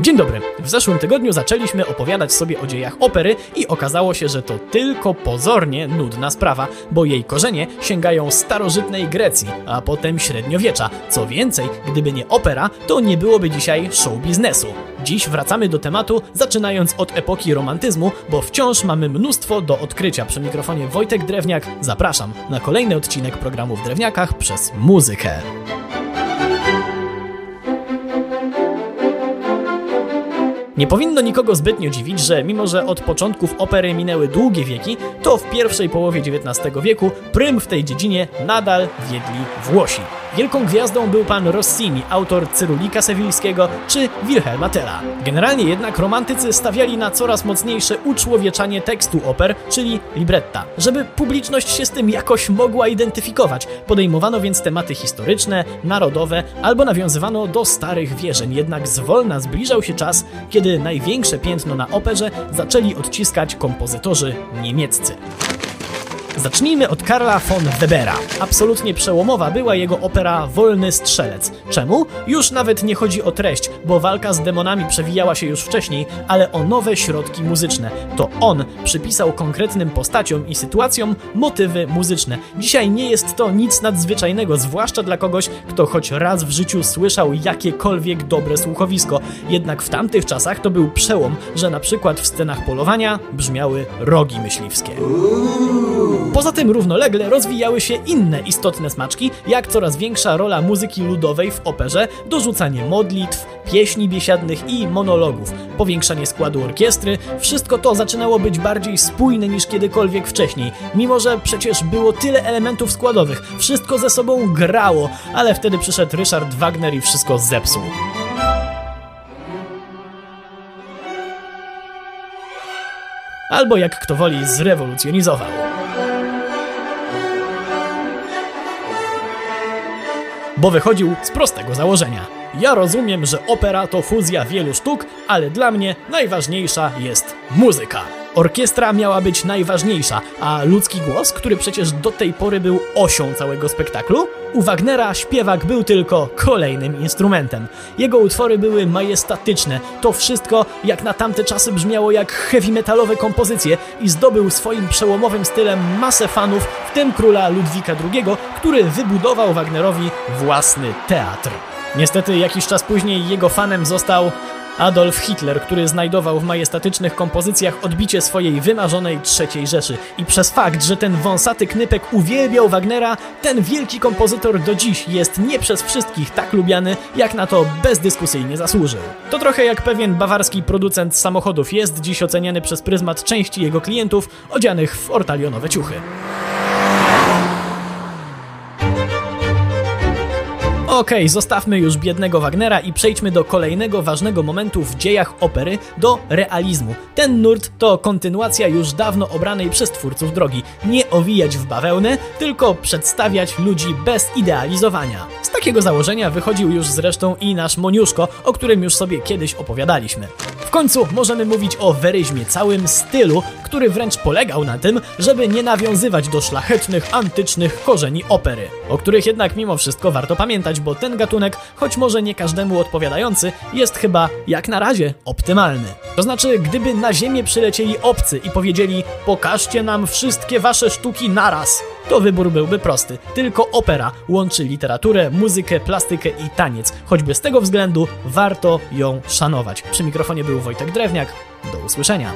Dzień dobry. W zeszłym tygodniu zaczęliśmy opowiadać sobie o dziejach opery i okazało się, że to tylko pozornie nudna sprawa, bo jej korzenie sięgają starożytnej Grecji, a potem średniowiecza. Co więcej, gdyby nie opera, to nie byłoby dzisiaj show biznesu. Dziś wracamy do tematu, zaczynając od epoki romantyzmu, bo wciąż mamy mnóstwo do odkrycia. Przy mikrofonie Wojtek Drewniak zapraszam na kolejny odcinek programu w Drewniakach przez muzykę. Nie powinno nikogo zbytnio dziwić, że mimo że od początków opery minęły długie wieki, to w pierwszej połowie XIX wieku prym w tej dziedzinie nadal wiedli Włosi. Wielką gwiazdą był pan Rossini, autor Cyrulika Sewilskiego czy Wilhelma Tella. Generalnie jednak romantycy stawiali na coraz mocniejsze uczłowieczanie tekstu oper, czyli libretta, żeby publiczność się z tym jakoś mogła identyfikować. Podejmowano więc tematy historyczne, narodowe albo nawiązywano do starych wierzeń, jednak zwolna zbliżał się czas, kiedy największe piętno na operze zaczęli odciskać kompozytorzy niemieccy. Zacznijmy od Karla von Webera. Absolutnie przełomowa była jego opera Wolny Strzelec. Czemu? Już nawet nie chodzi o treść, bo walka z demonami przewijała się już wcześniej, ale o nowe środki muzyczne. To on przypisał konkretnym postaciom i sytuacjom motywy muzyczne. Dzisiaj nie jest to nic nadzwyczajnego, zwłaszcza dla kogoś, kto choć raz w życiu słyszał jakiekolwiek dobre słuchowisko. Jednak w tamtych czasach to był przełom, że na przykład w scenach polowania brzmiały rogi myśliwskie. Poza tym równolegle rozwijały się inne istotne smaczki, jak coraz większa rola muzyki ludowej w operze, dorzucanie modlitw, pieśni biesiadnych i monologów, powiększanie składu orkiestry, wszystko to zaczynało być bardziej spójne niż kiedykolwiek wcześniej, mimo że przecież było tyle elementów składowych, wszystko ze sobą grało, ale wtedy przyszedł Richard Wagner i wszystko zepsuł. Albo jak kto woli, zrewolucjonizował. Bo wychodził z prostego założenia. Ja rozumiem, że opera to fuzja wielu sztuk, ale dla mnie najważniejsza jest muzyka. Orkiestra miała być najważniejsza, a ludzki głos, który przecież do tej pory był osią całego spektaklu, u Wagnera śpiewak był tylko kolejnym instrumentem. Jego utwory były majestatyczne. To wszystko, jak na tamte czasy, brzmiało jak heavy metalowe kompozycje i zdobył swoim przełomowym stylem masę fanów, w tym króla Ludwika II, który wybudował Wagnerowi własny teatr. Niestety jakiś czas później jego fanem został Adolf Hitler, który znajdował w majestatycznych kompozycjach odbicie swojej wymarzonej III Rzeszy. I przez fakt, że ten wąsaty knypek uwielbiał Wagnera, ten wielki kompozytor do dziś jest nie przez wszystkich tak lubiany, jak na to bezdyskusyjnie zasłużył. To trochę jak pewien bawarski producent samochodów jest dziś oceniany przez pryzmat części jego klientów odzianych w ortalionowe ciuchy. Okej, okay, zostawmy już biednego Wagnera i przejdźmy do kolejnego ważnego momentu w dziejach opery, do realizmu. Ten nurt to kontynuacja już dawno obranej przez twórców drogi. Nie owijać w bawełnę, tylko przedstawiać ludzi bez idealizowania. Z takiego założenia wychodził już zresztą i nasz Moniuszko, o którym już sobie kiedyś opowiadaliśmy. Końcu możemy mówić o weryzmie, całym stylu, który wręcz polegał na tym, żeby nie nawiązywać do szlachetnych, antycznych korzeni opery, o których jednak mimo wszystko warto pamiętać, bo ten gatunek, choć może nie każdemu odpowiadający, jest chyba jak na razie optymalny. To znaczy, gdyby na Ziemię przylecieli obcy i powiedzieli: Pokażcie nam wszystkie wasze sztuki naraz, to wybór byłby prosty. Tylko opera łączy literaturę, muzykę, plastykę i taniec. Choćby z tego względu warto ją szanować. Przy mikrofonie był Wojtek Drewniak. Do usłyszenia.